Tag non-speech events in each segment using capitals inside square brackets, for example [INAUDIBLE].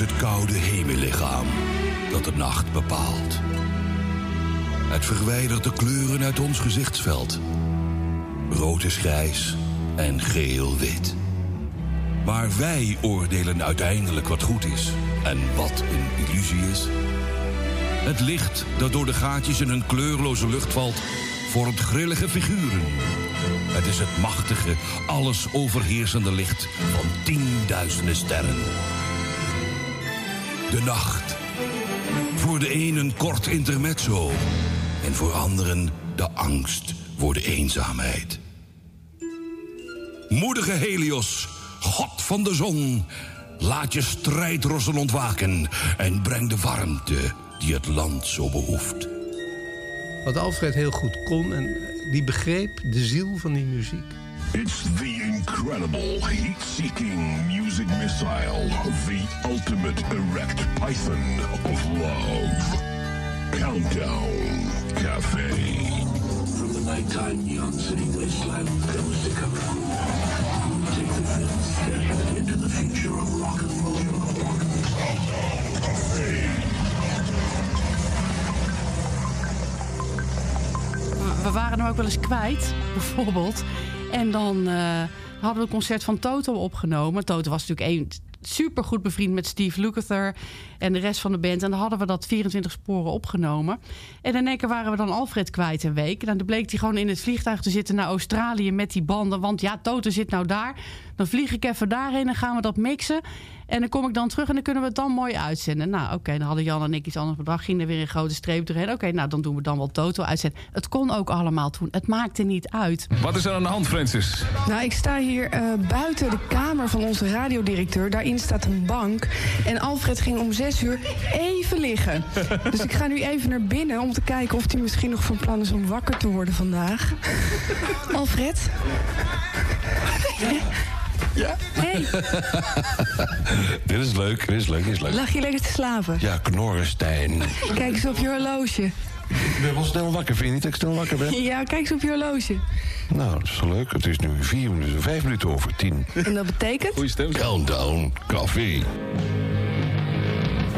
het koude hemellichaam dat de nacht bepaalt. Het verwijdert de kleuren uit ons gezichtsveld. Rood is grijs en geel wit. Maar wij oordelen uiteindelijk wat goed is en wat een illusie is. Het licht dat door de gaatjes in een kleurloze lucht valt, vormt grillige figuren. Het is het machtige, alles overheersende licht van tienduizenden sterren. De nacht. Voor de een een kort intermezzo. En voor anderen de angst voor de eenzaamheid. Moedige Helios, god van de zon. Laat je strijdrossen ontwaken en breng de warmte die het land zo behoeft. Wat Alfred heel goed kon en die begreep de ziel van die muziek. It's the incredible heat-seeking music missile, the ultimate erect python of love. Countdown Cafe. From the nighttime neon city wasteland comes to come. Take the film step into the future of rock and roll. Countdown Cafe. we waren hem ook wel eens kwijt, [LAUGHS] bijvoorbeeld. En dan eh, hadden we een concert van Toto opgenomen. Toto was natuurlijk één super goed bevriend met Steve Lukather en de rest van de band. En dan hadden we dat 24 sporen opgenomen. En in één keer waren we dan Alfred kwijt een week. En dan bleek hij gewoon in het vliegtuig te zitten naar Australië met die banden. Want ja, Toto zit nou daar. Dan vlieg ik even daarheen en gaan we dat mixen. En dan kom ik dan terug en dan kunnen we het dan mooi uitzenden. Nou, oké, dan hadden Jan en ik iets anders bedacht. Ging er weer een grote streep doorheen. Oké, nou, dan doen we dan wel Toto uitzenden. Het kon ook allemaal toen. Het maakte niet uit. Wat is er aan de hand, Francis? Nou, ik sta hier eh, buiten de kamer van onze radiodirecteur. Daarin staat een bank. En Alfred ging om zes uur even liggen. [LAUGHS] Dus ik ga nu even naar binnen om te kijken of hij misschien nog van plan is om wakker te worden vandaag. [LAUGHS] Alfred? Ja. Hey, [LAUGHS] dit is leuk, dit is leuk, dit is leuk. lag je lekker te slapen? Ja, Knorrenstein. Kijk eens op je horloge. Ik ben wel snel wakker, vind je niet dat ik snel wakker ben? Ja, kijk eens op je horloge. Nou, dat is wel leuk. Het is nu vier minuten, vijf minuten over tien. En dat betekent? Goeie stem. Countdown Café.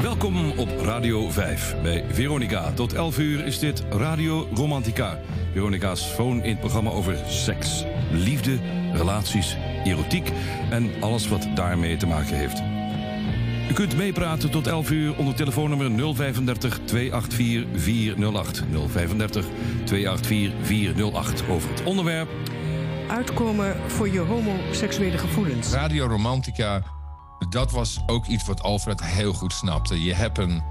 Welkom op Radio 5 bij Veronica. Tot 11 uur is dit Radio Romantica. Veronica's phone in het programma over seks, liefde, relaties, erotiek en alles wat daarmee te maken heeft. U kunt meepraten tot 11 uur onder telefoonnummer 035 284 408. 035 284 408 over het onderwerp Uitkomen voor je homoseksuele gevoelens. Radio Romantica, dat was ook iets wat Alfred heel goed snapte. Je hebt een,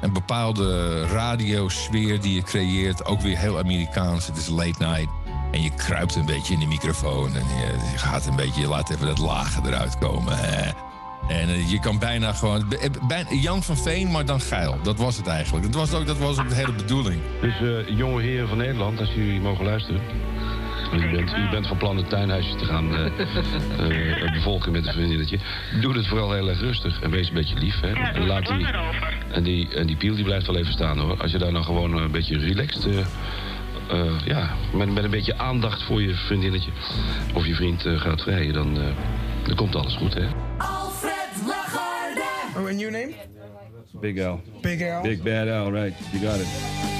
een bepaalde radiosfeer die je creëert, ook weer heel Amerikaans. Het is late night. En je kruipt een beetje in de microfoon en je, gaat een beetje, je laat even dat lage eruit komen. En eh, je kan bijna gewoon, eh, bijna, Jan van Veen, maar dan geil. Dat was het eigenlijk. Dat was ook, dat was de hele bedoeling. Dus eh, jonge heren van Nederland, als jullie mogen luisteren. U bent, u bent van plan het tuinhuisje te gaan eh, eh, [LAUGHS] bevolken met een vriendinnetje. Doe het vooral heel erg rustig en wees een beetje lief. Hè? en, laat die, en, die, en die piel die blijft wel even staan hoor. Als je daar nou gewoon een beetje relaxed... eh, eh, ja, met, met een beetje aandacht voor je vriendinnetje of je vriend eh, gaat vrijen, dan, eh, dan komt alles goed, hè? Alfred Lagarde. Oh, and your name? Big Al. Big Al. Big Bad Al, right. You got it.